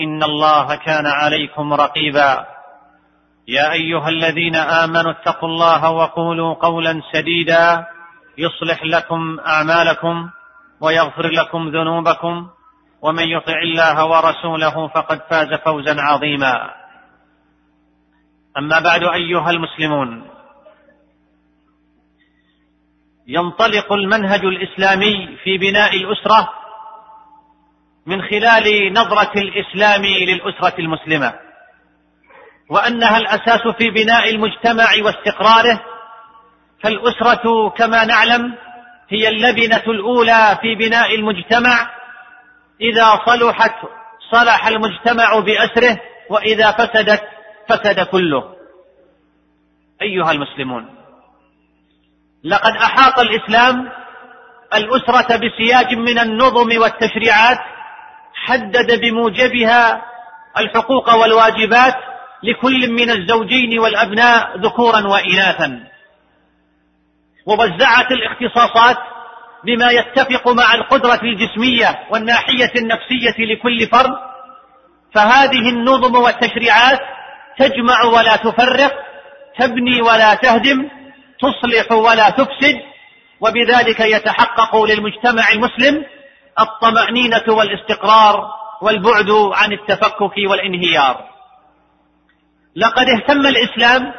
إن الله كان عليكم رقيبا. يا أيها الذين آمنوا اتقوا الله وقولوا قولا سديدا. يصلح لكم أعمالكم ويغفر لكم ذنوبكم. ومن يطع الله ورسوله فقد فاز فوزا عظيما. أما بعد أيها المسلمون. ينطلق المنهج الإسلامي في بناء الأسرة من خلال نظرة الإسلام للأسرة المسلمة وأنها الأساس في بناء المجتمع واستقراره فالأسرة كما نعلم هي اللبنة الأولى في بناء المجتمع. إذا صلحت صلح المجتمع بأسره وإذا فسدت فسد كله. أيها المسلمون لقد أحاط الإسلام الأسرة بسياج من النظم والتشريعات حدد بموجبها الحقوق والواجبات لكل من الزوجين والأبناء ذكورا وإناثا. ووزعت الاختصاصات بما يتفق مع القدرة الجسمية والناحية النفسية لكل فرد فهذه النظم والتشريعات تجمع ولا تفرق تبني ولا تهدم تصلح ولا تفسد وبذلك يتحقق للمجتمع المسلم الطمأنينة والاستقرار والبعد عن التفكك والانهيار. لقد اهتم الإسلام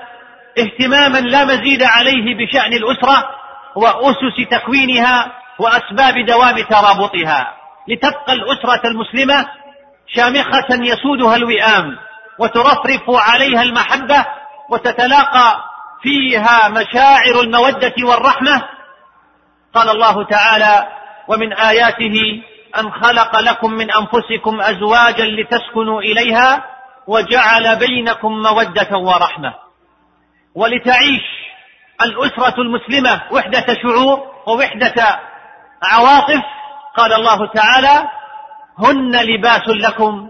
اهتماما لا مزيد عليه بشأن الأسرة وأسس تكوينها وأسباب دوام ترابطها لتبقى الأسرة المسلمة شامخة يسودها الوئام وترفرف عليها المحبة وتتلاقى فيها مشاعر المودة والرحمة قال الله تعالى ومن آياته أن خلق لكم من أنفسكم أزواجا لتسكنوا إليها وجعل بينكم مودة ورحمة. ولتعيش الأسرة المسلمة وحدة شعور ووحدة عواطف قال الله تعالى هن لباس لكم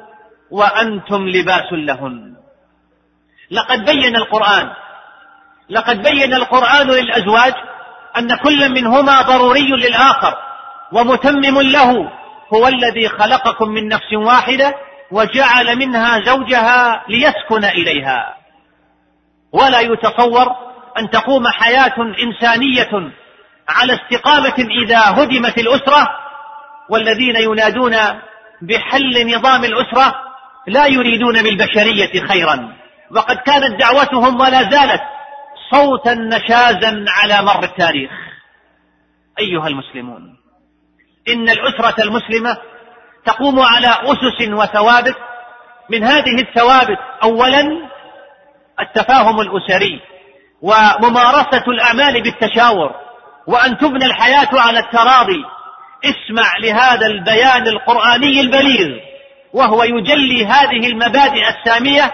وأنتم لباس لهن. لقد بين القرآن لقد بين القرآن للأزواج أن كل منهما ضروري للآخر. ومتمم له هو الذي خلقكم من نفس واحدة وجعل منها زوجها ليسكن إليها. ولا يتصور أن تقوم حياة إنسانية على استقامة إذا هدمت الأسرة والذين ينادون بحل نظام الأسرة لا يريدون بالبشرية خيرا. وقد كانت دعوتهم ولا زالت صوتا نشازا على مر التاريخ. أيها المسلمون إن الأسرة المسلمة تقوم على أسس وثوابت. من هذه الثوابت اولا التفاهم الأسري وممارسة الأعمال بالتشاور وأن تبنى الحياة على التراضي. اسمع لهذا البيان القرآني البليغ وهو يجلي هذه المبادئ السامية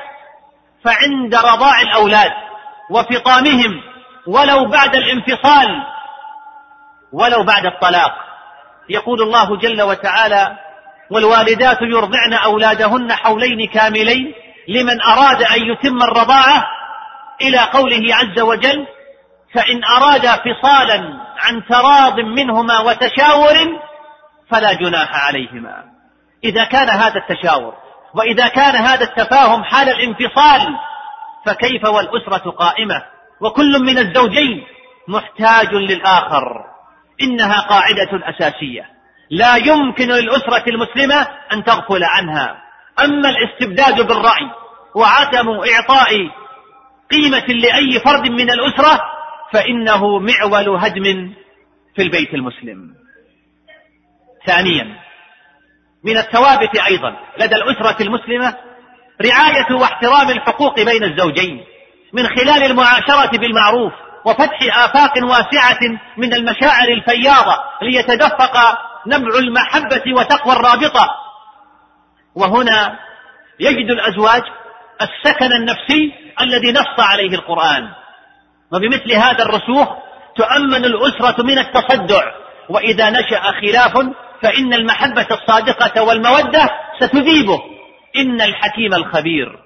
فعند رضاع الأولاد وفطامهم ولو بعد الانفصال ولو بعد الطلاق. يقول الله جل وتعالى والوالدات يرضعن أولادهن حولين كاملين لمن أراد أن يتم الرضاعة. إلى قوله عز وجل فإن أرادا فصالا عن تراض منهما وتشاور فلا جناح عليهما. إذا كان هذا التشاور وإذا كان هذا التفاهم حال الانفصال فكيف والأسرة قائمة؟ وكل من الزوجين محتاج للآخر. إنها قاعدة أساسية. لا يمكن للأسرة المسلمة أن تغفل عنها. أما الاستبداد بالرأي وعدم إعطاء قيمة لأي فرد من الأسرة فإنه معول هدم في البيت المسلم. ثانيا من الثوابت أيضا لدى الأسرة المسلمة رعاية واحترام الحقوق بين الزوجين من خلال المعاشرة بالمعروف وفتح آفاق واسعة من المشاعر الفياضة ليتدفق نبع المحبة وتقوى الرابطة. وهنا يجد الأزواج السكن النفسي الذي نص عليه القرآن. وبمثل هذا الرسوخ تؤمن الأسرة من التصدع. وإذا نشأ خلاف فإن المحبة الصادقة والمودة ستذيبه. إن الحكيم الخبير.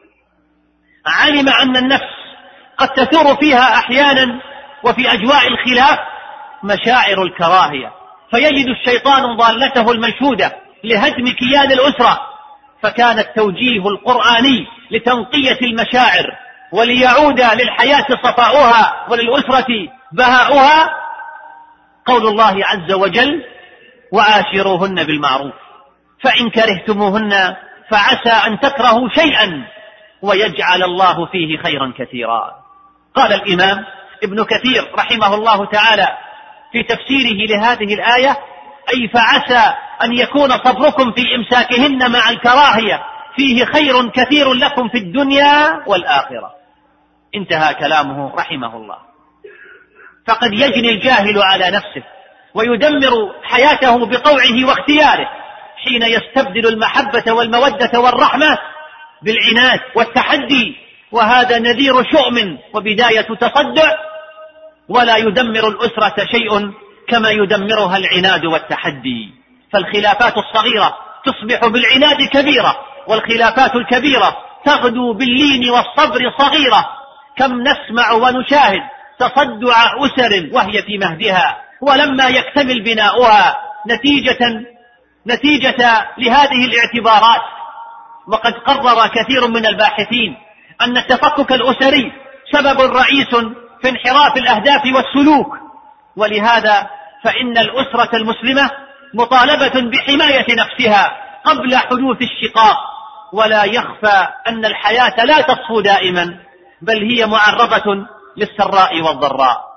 علم أن النفس قد تثور فيها أحيانا وفي أجواء الخلاف مشاعر الكراهية. فيجد الشيطان ضالته المنشودة لهدم كيان الأسرة. فكان التوجيه القرآني لتنقية المشاعر وليعود للحياة صفاؤها وللأسرة بهاؤها. قول الله عز وجل وآشروهن بالمعروف فإن كرهتموهن فعسى أن تكرهوا شيئا ويجعل الله فيه خيرا كثيرا. قال الإمام ابن كثير رحمه الله تعالى في تفسيره لهذه الآية أي فعسى أن يكون صبركم في إمساكهن مع الكراهية فيه خير كثير لكم في الدنيا والآخرة. انتهى كلامه رحمه الله. فقد يجني الجاهل على نفسه ويدمر حياته بطوعه واختياره حين يستبدل المحبة والمودة والرحمة بالعناد والتحدي وهذا نذير شؤم وبداية تصدع ولا يدمر الأسرة شيء كما يدمرها العناد والتحدي. فالخلافات الصغيرة تصبح بالعناد كبيرة والخلافات الكبيرة تغدو باللين والصبر صغيرة. كم نسمع ونشاهد تصدع أسر وهي في مهدها ولما يكتمل بناؤها نتيجة نتيجة لهذه الاعتبارات. وقد قرر كثير من الباحثين أن التفكك الأسري سبب رئيس في انحراف الأهداف والسلوك. ولهذا فإن الأسرة المسلمة مطالبة بحماية نفسها قبل حدوث الشقاق. ولا يخفى أن الحياة لا تصفو دائما بل هي معرضة للسراء والضراء.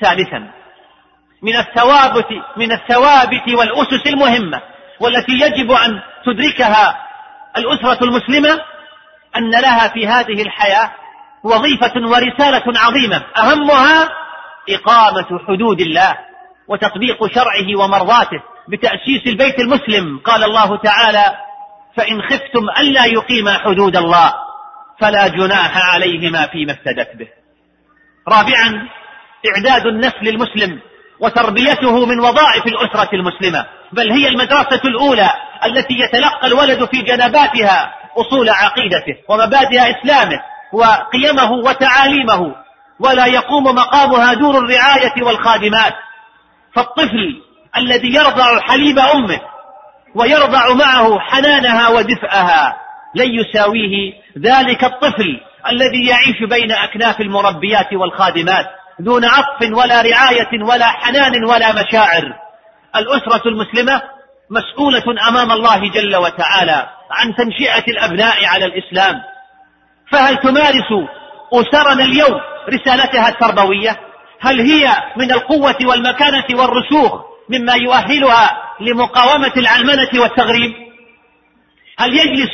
ثالثا من الثوابت من الثوابت والأسس المهمة والتي يجب أن تدركها الأسرة المسلمة أن لها في هذه الحياة وظيفة ورسالة عظيمة أهمها إقامة حدود الله وتطبيق شرعه ومرضاته بتأسيس البيت المسلم. قال الله تعالى فإن خفتم ألا يقيما حدود الله فلا جناح عليهما فيما افتدت به. رابعا إعداد النسل المسلم وتربيته من وظائف الأسرة المسلمة بل هي المدرسة الأولى التي يتلقى الولد في جنباتها أصول عقيدته ومبادئ إسلامه وقيمه وتعاليمه ولا يقوم مقامها دور الرعاية والخادمات. فالطفل الذي يرضع حليب أمه ويرضع معه حنانها ودفئها لن يساويه ذلك الطفل الذي يعيش بين أكناف المربيات والخادمات دون عطف ولا رعاية ولا حنان ولا مشاعر. الأسرة المسلمة مسؤولة أمام الله جل وتعالى. عن تنشئة الأبناء على الإسلام. فهل تمارس أسرنا اليوم رسالتها التربوية؟ هل هي من القوة والمكانة والرسوخ مما يؤهلها لمقاومة العلمنة والتغريب؟ هل يجلس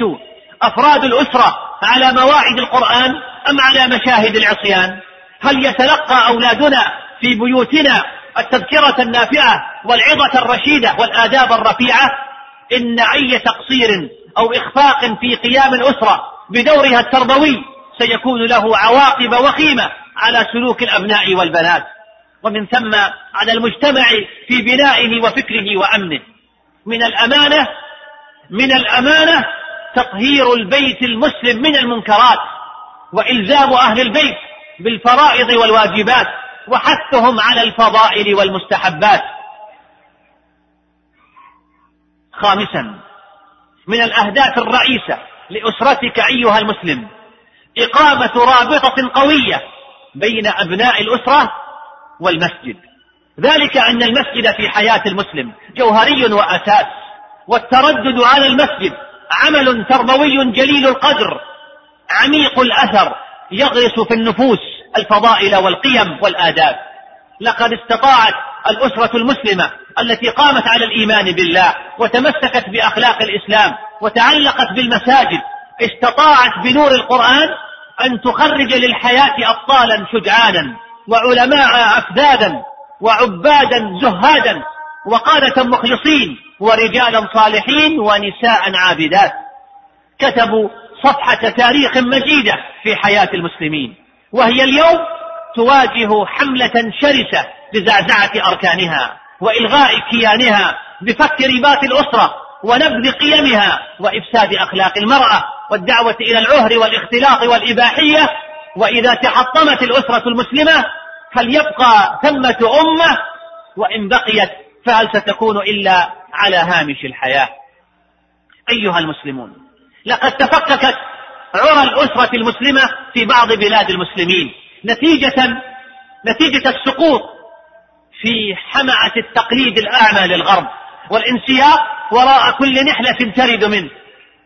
أفراد الأسرة على مواعظ القرآن أم على مشاهد العصيان؟ هل يتلقى أولادنا في بيوتنا التذكرة النافعة والعظة الرشيدة والآداب الرفيعة؟ إن أي تقصير أو إخفاق في قيام الأسرة بدورها التربوي سيكون له عواقب وخيمة على سلوك الأبناء والبنات. ومن ثم على المجتمع في بنائه وفكره وأمنه. من الأمانة من الأمانة تطهير البيت المسلم من المنكرات وإلزام أهل البيت بالفرائض والواجبات وحثهم على الفضائل والمستحبات. خامسا من الأهداف الرئيسة لأسرتك أيها المسلم. إقامة رابطة قوية بين أبناء الأسرة والمسجد. ذلك أن المسجد في حياة المسلم جوهري وأساس والتردد على المسجد عمل تربوي جليل القدر عميق الأثر يغرس في النفوس الفضائل والقيم والآداب. لقد استطاعت الأسرة المسلمة التي قامت على الإيمان بالله وتمسكت بأخلاق الإسلام وتعلقت بالمساجد استطاعت بنور القرآن أن تخرج للحياة أبطالا شجعانا وعلماء أفذاذا وعبادا زهادا وقادة مخلصين ورجالا صالحين ونساء عابدات. كتبوا صفحة تاريخ مجيدة في حياة المسلمين وهي اليوم تواجه حملة شرسة لزعزعة أركانها وإلغاء كيانها بفك رباط الأسرة ونبذ قيمها وإفساد أخلاق المرأة والدعوة إلى العهر والاختلاط والإباحية. وإذا تحطمت الأسرة المسلمة فليبقى ثمة أمة وإن بقيت فهل ستكون إلا على هامش الحياة. أيها المسلمون لقد تفككت عرى الأسرة المسلمة في بعض بلاد المسلمين نتيجة نتيجة السقوط في حمعة التقليد الأعمى للغرب والانسياق وراء كل نحلة ترد منه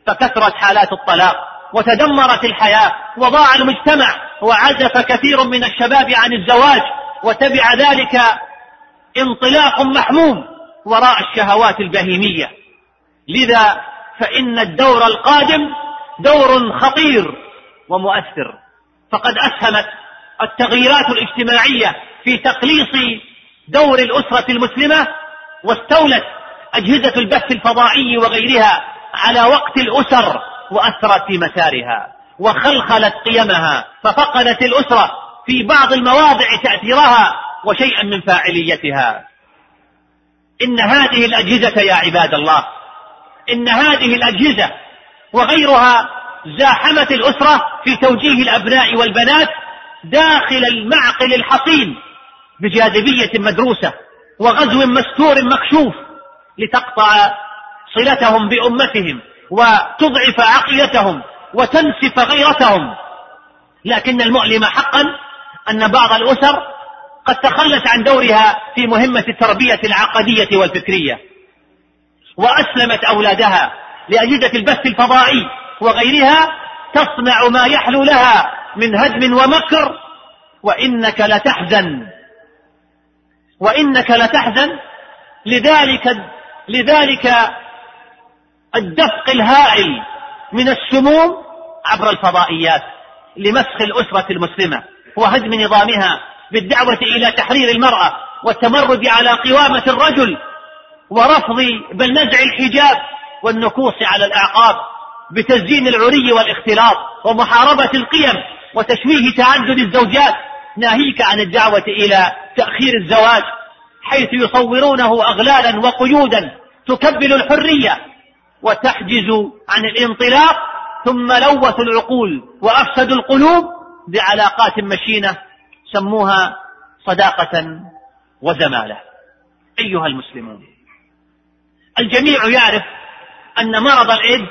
فكثرت حالات الطلاق وتدمرت الحياة وضاع المجتمع وعزف كثير من الشباب عن الزواج وتبع ذلك انطلاق محموم وراء الشهوات البهيمية. لذا فإن الدور القادم دور خطير ومؤثر فقد أسهمت التغييرات الاجتماعية في تقليص دور الأسرة المسلمة واستولت أجهزة البث الفضائي وغيرها على وقت الأسر وأثرت في مسارها وخلخلت قيمها ففقدت الأسرة في بعض المواضع تأثيرها وشيئا من فاعليتها. إن هذه الأجهزة يا عباد الله إن هذه الأجهزة وغيرها زاحمت الأسرة في توجيه الأبناء والبنات داخل المعقل الحصين بجاذبية مدروسة وغزو مستور مكشوف لتقطع صلتهم بأمتهم وتضعف عقيدتهم وتنسف غيرتهم. لكن المؤلم حقا أن بعض الأسر قد تخلت عن دورها في مهمة التربية العقدية والفكرية وأسلمت أولادها لأجهزة البث الفضائي وغيرها تصنع ما يحلو لها من هدم ومكر وإنك لتحزن. وإنك لتحزن لذلك لذلك الدفق الهائل من السموم عبر الفضائيات لمسخ الأسرة المسلمة وهدم نظامها بالدعوة إلى تحرير المرأة والتمرد على قوامة الرجل ورفض بل نزع الحجاب والنكوص على الأعقاب بتزيين العري والاختلاط ومحاربة القيم وتشويه تعدد الزوجات. ناهيك عن الدعوة إلى تأخير الزواج حيث يصورونه أغلالا وقيودا تكبل الحرية وتحجز عن الانطلاق ثم لوثوا العقول وأفسدوا القلوب بعلاقات مشينة سموها صداقة وزمالة. أيها المسلمون الجميع يعرف أن مرض الإيدز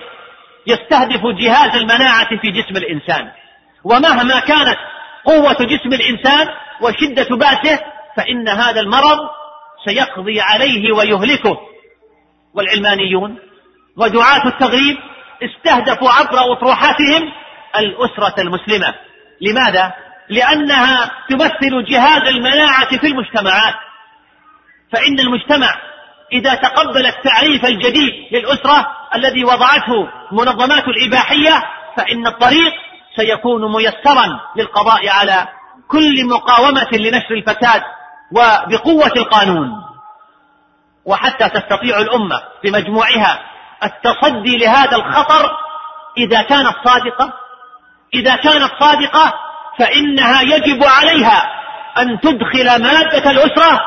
يستهدف جهاز المناعة في جسم الإنسان ومهما كانت قوة جسم الإنسان وشدة بأسه فإن هذا المرض سيقضي عليه ويهلكه. والعلمانيون ودعاة التغريب استهدفوا عبر أطروحاتهم الأسرة المسلمة. لماذا؟ لأنها تمثل جهاز المناعة في المجتمعات. فإن المجتمع إذا تقبل التعريف الجديد للأسرة الذي وضعته منظمات الإباحية فإن الطريق سيكون ميسرا للقضاء على كل مقاومة لنشر الفساد وبقوة القانون. وحتى تستطيع الأمة بمجموعها التصدي لهذا الخطر إذا كانت صادقة. إذا كانت صادقة فإنها يجب عليها أن تدخل مادة الأسرة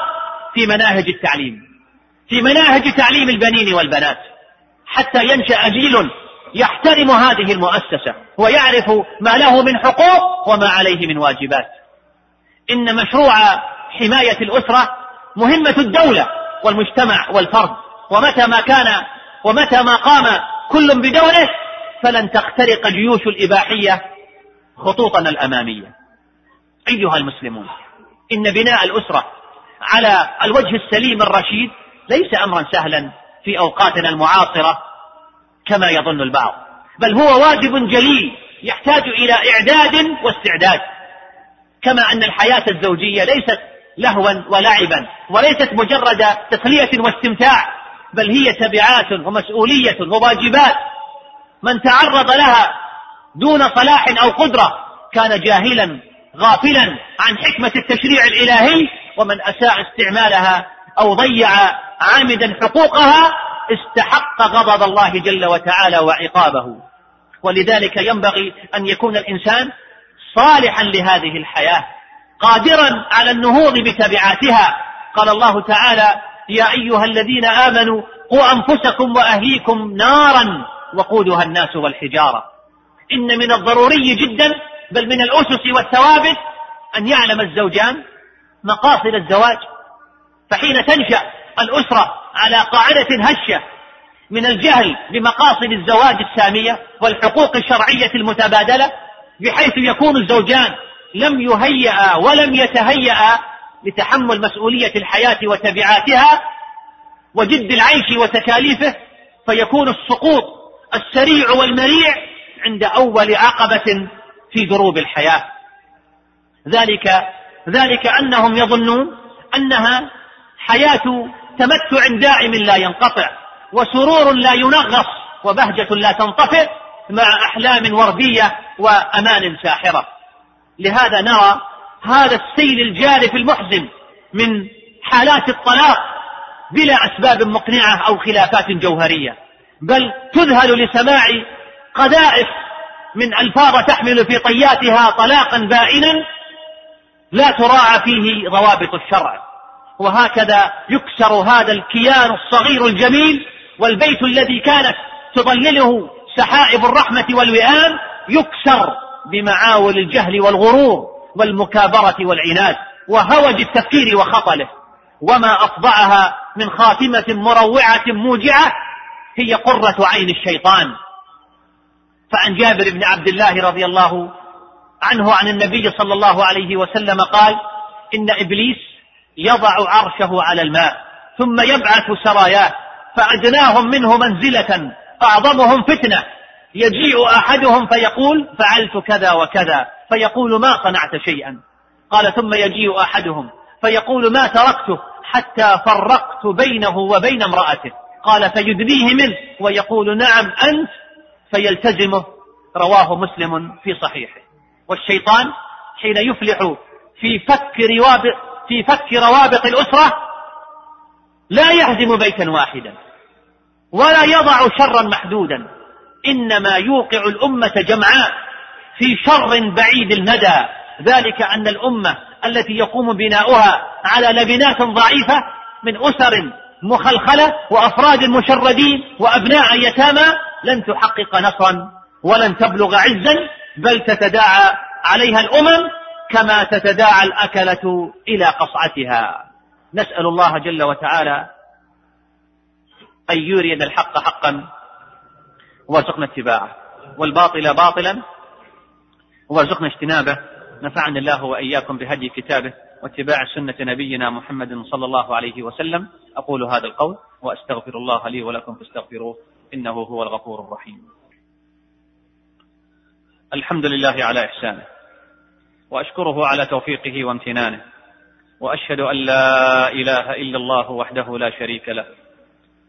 في مناهج التعليم في مناهج تعليم البنين والبنات حتى ينشأ جيل يحترم هذه المؤسسة ويعرف ما له من حقوق وما عليه من واجبات. إن مشروع حماية الأسرة مهمة الدولة والمجتمع والفرد. ومتى ما كان ومتى ما قام كل بدوره فلن تخترق جيوش الإباحية خطوطنا الأمامية. أيها المسلمون إن بناء الأسرة على الوجه السليم الرشيد ليس أمرا سهلا في أوقاتنا المعاصرة كما يظن البعض بل هو واجب جليل يحتاج إلى إعداد واستعداد. كما أن الحياة الزوجية ليست لهوا ولعبا وليست مجرد تسلية واستمتاع بل هي تبعات ومسؤولية وواجبات. من تعرض لها دون صلاح أو قدرة كان جاهلا غافلا عن حكمة التشريع الإلهي ومن أساء استعمالها أو ضيع عامدا حقوقها استحق غضب الله جل وتعالى وعقابه. ولذلك ينبغي أن يكون الإنسان صالحا لهذه الحياة قادرا على النهوض بتبعاتها. قال الله تعالى يا أيها الذين آمنوا قوا أنفسكم وأهليكم نارا وقودها الناس والحجارة. إن من الضروري جدا بل من الأسس والثوابت أن يعلم الزوجان مقاصد الزواج. فحين تنشأ الأسرة على قاعدة هشة من الجهل بمقاصد الزواج السامية والحقوق الشرعية المتبادلة بحيث يكون الزوجان لم يهيئا ولم يتهيئا لتحمل مسؤولية الحياة وتبعاتها وجد العيش وتكاليفه فيكون السقوط السريع والمريع عند أول عقبة في دروب الحياة. ذلك ذلك أنهم يظنون أنها حياة تمتع دائم لا ينقطع وسرور لا ينغص وبهجة لا تنطفئ مع أحلام وردية وأمان ساحرة. لهذا نرى هذا السيل الجارف المحزن من حالات الطلاق بلا أسباب مقنعة أو خلافات جوهرية بل تذهل لسماع قذائف من ألفاظ تحمل في طياتها طلاقا بائنا لا تراعى فيه ضوابط الشرع. وهكذا يكسر هذا الكيان الصغير الجميل والبيت الذي كانت تظلله سحائب الرحمة والوئام يكسر بمعاول الجهل والغرور والمكابرة والعناد وهوج التفكير وخطله. وما أفضعها من خاتمة مروعة موجعة هي قرة عين الشيطان. فعن جابر بن عبد الله رضي الله عنه عن النبي صلى الله عليه وسلم قال إن إبليس يضع عرشه على الماء ثم يبعث سراياه فأدناهم منه منزلة أعظمهم فتنة. يجيء أحدهم فيقول فعلت كذا وكذا فيقول ما صنعت شيئا. قال ثم يجيء أحدهم فيقول ما تركته حتى فرقت بينه وبين امرأته. قال فيدنيه منه ويقول نعم أنت فيلتزمه. رواه مسلم في صحيحه. والشيطان حين يفلح في فك روابط في فك روابط الأسرة لا يهزم بيتا واحدا. ولا يضع شرا محدودا. إنما يوقع الأمة جمعاء في شر بعيد المدى. ذلك أن الأمة التي يقوم بناؤها على لبنات ضعيفة من أسر مخلخلة وأفراد مشردين وأبناء يتامى لن تحقق نصرا ولن تبلغ عزا بل تتداعى عليها الأمم كما تتداعى الأكلة إلى قصعتها. نسأل الله جل وتعالى أن يريد الحق حقا وارزقنا اتباعه. والباطل باطلا وارزقنا اجتنابه. نفعني الله وإياكم بهدي كتابه واتباع سنة نبينا محمد صلى الله عليه وسلم. أقول هذا القول وأستغفر الله لي ولكم فاستغفروه إنه هو الغفور الرحيم. الحمد لله على إحسانه وأشكره على توفيقه وامتنانه وأشهد أن لا إله إلا الله وحده لا شريك له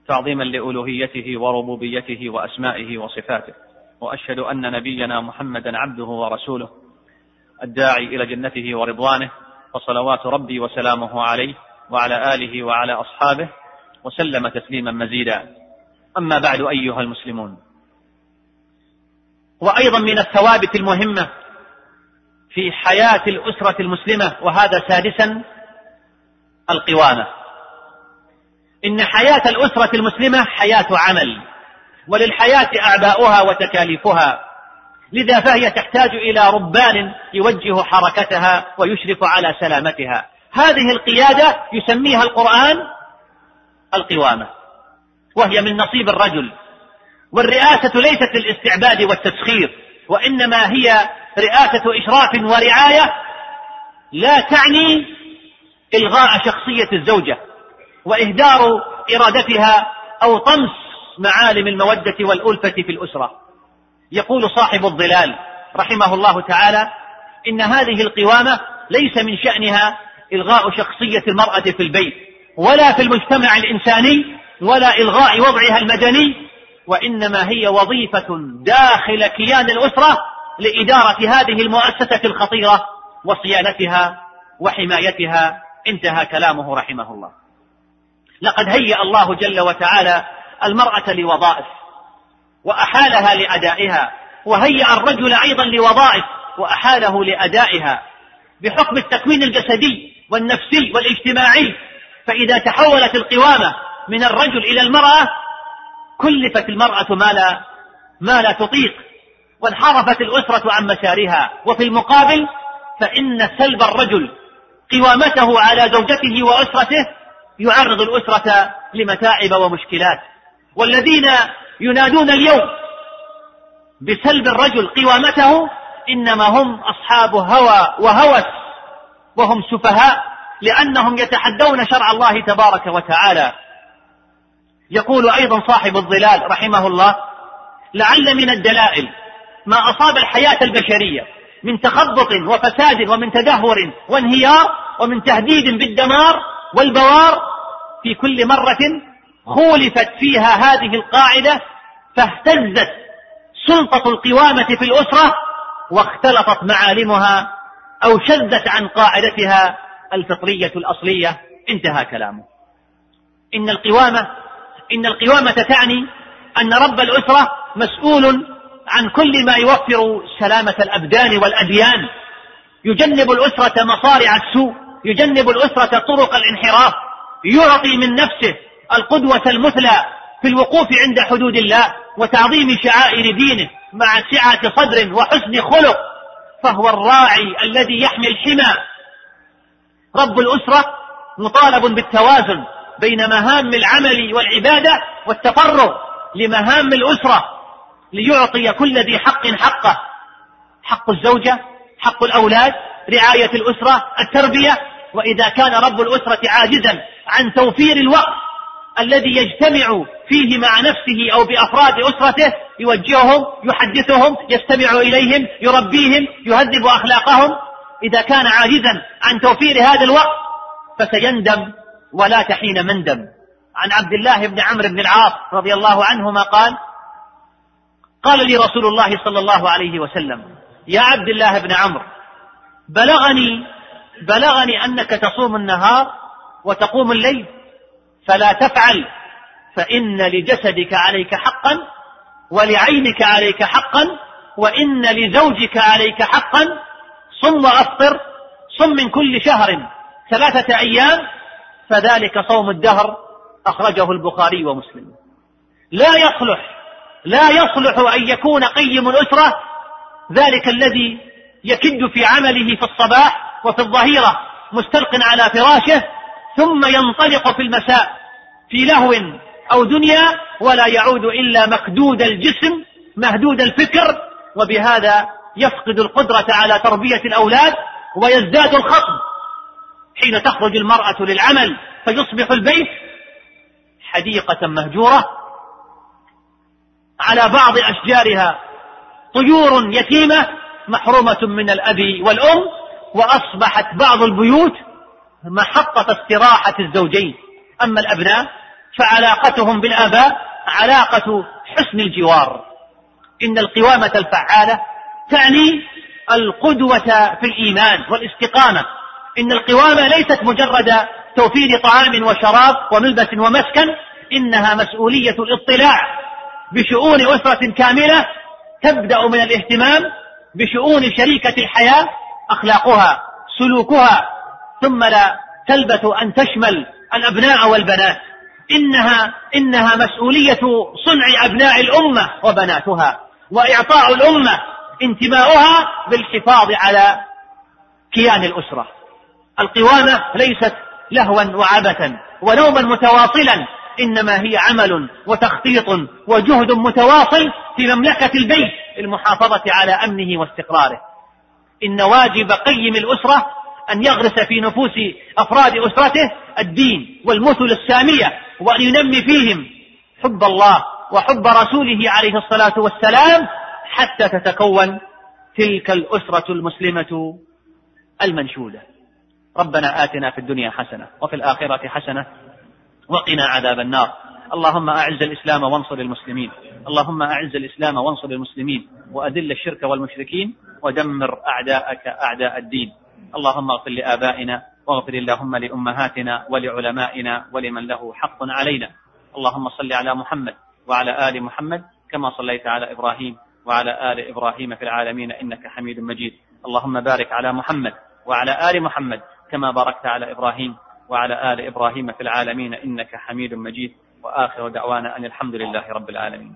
تعظيما لألوهيته وربوبيته وأسمائه وصفاته. وأشهد أن نبينا محمدا عبده ورسوله الداعي إلى جنته ورضوانه وصلوات ربي وسلامه عليه وعلى آله وعلى أصحابه وسلم تسليما مزيدا. أما بعد أيها المسلمون. وأيضا من الثوابت المهمة في حياة الأسرة المسلمة وهذا سادسا القوامة. إن حياة الأسرة المسلمة حياة عمل وللحياة أعباؤها وتكاليفها. لذا فهي تحتاج إلى ربان يوجه حركتها ويشرف على سلامتها. هذه القيادة يسميها القرآن القوامة وهي من نصيب الرجل. والرئاسة ليست للاستعباد والتسخير وإنما هي رئاسة إشراف ورعاية لا تعني إلغاء شخصية الزوجة. وإهدار إرادتها أو طمس معالم المودة والألفة في الأسرة. يقول صاحب الظلال رحمه الله تعالى إن هذه القوامة ليس من شأنها إلغاء شخصية المرأة في البيت ولا في المجتمع الإنساني ولا إلغاء وضعها المدني وإنما هي وظيفة داخل كيان الأسرة لإدارة هذه المؤسسة الخطيرة وصيانتها وحمايتها. انتهى كلامه رحمه الله. لقد هيأ الله جل وتعالى المرأة لوظائف وأحالها لأدائها وهيأ الرجل أيضا لوظائف وأحاله لأدائها بحكم التكوين الجسدي والنفسي والاجتماعي. فإذا تحولت القوامة من الرجل إلى المرأة كلفت المرأة ما لا ما لا تطيق وانحرفت الأسرة عن مسارها وفي المقابل فإن سلب الرجل قوامته على زوجته وأسرته يعرض الأسرة لمتاعب ومشكلات. والذين ينادون اليوم بسلب الرجل قوامته إنما هم أصحاب هوى وهوس وهم سفهاء لأنهم يتحدون شرع الله تبارك وتعالى. يقول أيضا صاحب الظلال رحمه الله لعل من الدلائل ما أصاب الحياة البشرية من تخبط وفساد ومن تدهور وانهيار ومن تهديد بالدمار والبوار في كل مرة خولفت فيها هذه القاعدة فاهتزت سلطة القوامة في الأسرة واختلطت معالمها أو شذت عن قاعدتها الفطرية الأصلية. انتهى كلامه. إن القوامة إن القوامة تعني أن رب الأسرة مسؤول عن كل ما يوفر سلامة الأبدان والأديان. يجنب الأسرة مصارع السوء. يجنب الأسرة طرق الانحراف يعطي من نفسه القدوة المثلى في الوقوف عند حدود الله وتعظيم شعائر دينه مع سعة صدر وحسن خلق فهو الراعي الذي يحمي الحمى. رب الأسرة مطالب بالتوازن بين مهام العمل والعبادة والتفرغ لمهام الأسرة ليعطي كل ذي حق حقه. حق الزوجة حق الأولاد رعاية الأسرة التربية وإذا كان رب الأسرة عاجزا عن توفير الوقت الذي يجتمع فيه مع نفسه أو بأفراد أسرته يوجههم يحدثهم يستمع إليهم يربيهم يهذب أخلاقهم إذا كان عاجزا عن توفير هذا الوقت فسيندم ولا تحين مندم. عن عبد الله بن عمرو بن العاص رضي الله عنهما قال قال لي رسول الله صلى الله عليه وسلم يا عبد الله بن عمرو بلغني بلغني أنك تصوم النهار وتقوم الليل فلا تفعل فإن لجسدك عليك حقا ولعينك عليك حقا وإن لزوجك عليك حقا صم وأفطر صم من كل شهر ثلاثة أيام فذلك صوم الدهر أخرجه البخاري ومسلم. لا يصلح لا يصلح أن يكون قيم الأسرة ذلك الذي يكد في عمله في الصباح وفي الظهيرة مستلق على فراشه ثم ينطلق في المساء في لهو أو دنيا ولا يعود إلا مكدود الجسم مهدود الفكر وبهذا يفقد القدرة على تربية الأولاد ويزداد الخطب. حين تخرج المرأة للعمل فيصبح البيت حديقة مهجورة على بعض أشجارها. طيور يتيمة محرومة من الأب والأم وأصبحت بعض البيوت محطة استراحة الزوجين. أما الأبناء فعلاقتهم بالآباء علاقة حسن الجوار. إن القوامة الفعالة تعني القدوة في الإيمان والاستقامة. إن القوامة ليست مجرد توفير طعام وشراب وملبس ومسكن إنها مسؤولية الاطلاع. بشؤون أسرة كاملة تبدأ من الاهتمام بشؤون شريكة الحياة أخلاقها سلوكها ثم لا تلبث أن تشمل الأبناء والبنات. إنها إنها مسؤولية صنع أبناء الأمة وبناتها وإعطاء الأمة انتماؤها بالحفاظ على كيان الأسرة. القوامة ليست لهوا وعبثا ونوما متواصلا إنما هي عمل وتخطيط وجهد متواصل في مملكة البيت للمحافظة على أمنه واستقراره. إن واجب قيم الأسرة أن يغرس في نفوس أفراد أسرته الدين والمثل السامية وأن ينمي فيهم حب الله وحب رسوله عليه الصلاة والسلام حتى تتكون تلك الأسرة المسلمة المنشودة. ربنا آتنا في الدنيا حسنة وفي الآخرة حسنة وقنا عذاب النار. اللهم أعز الإسلام وانصر المسلمين. اللهم أعز الإسلام وانصر المسلمين. وأذل الشرك والمشركين. ودمر أعداءك أعداء الدين. اللهم اغفر لآبائنا واغفر اللهم لأمهاتنا ولعلمائنا ولمن له حق علينا. اللهم صل على محمد وعلى آل محمد كما صليت على إبراهيم وعلى آل إبراهيم في العالمين إنك حميد مجيد. اللهم بارك على محمد وعلى آل محمد كما باركت على إبراهيم وعلى آل إبراهيم في العالمين إنك حميد مجيد. وآخر دعوانا أن الحمد لله رب العالمين.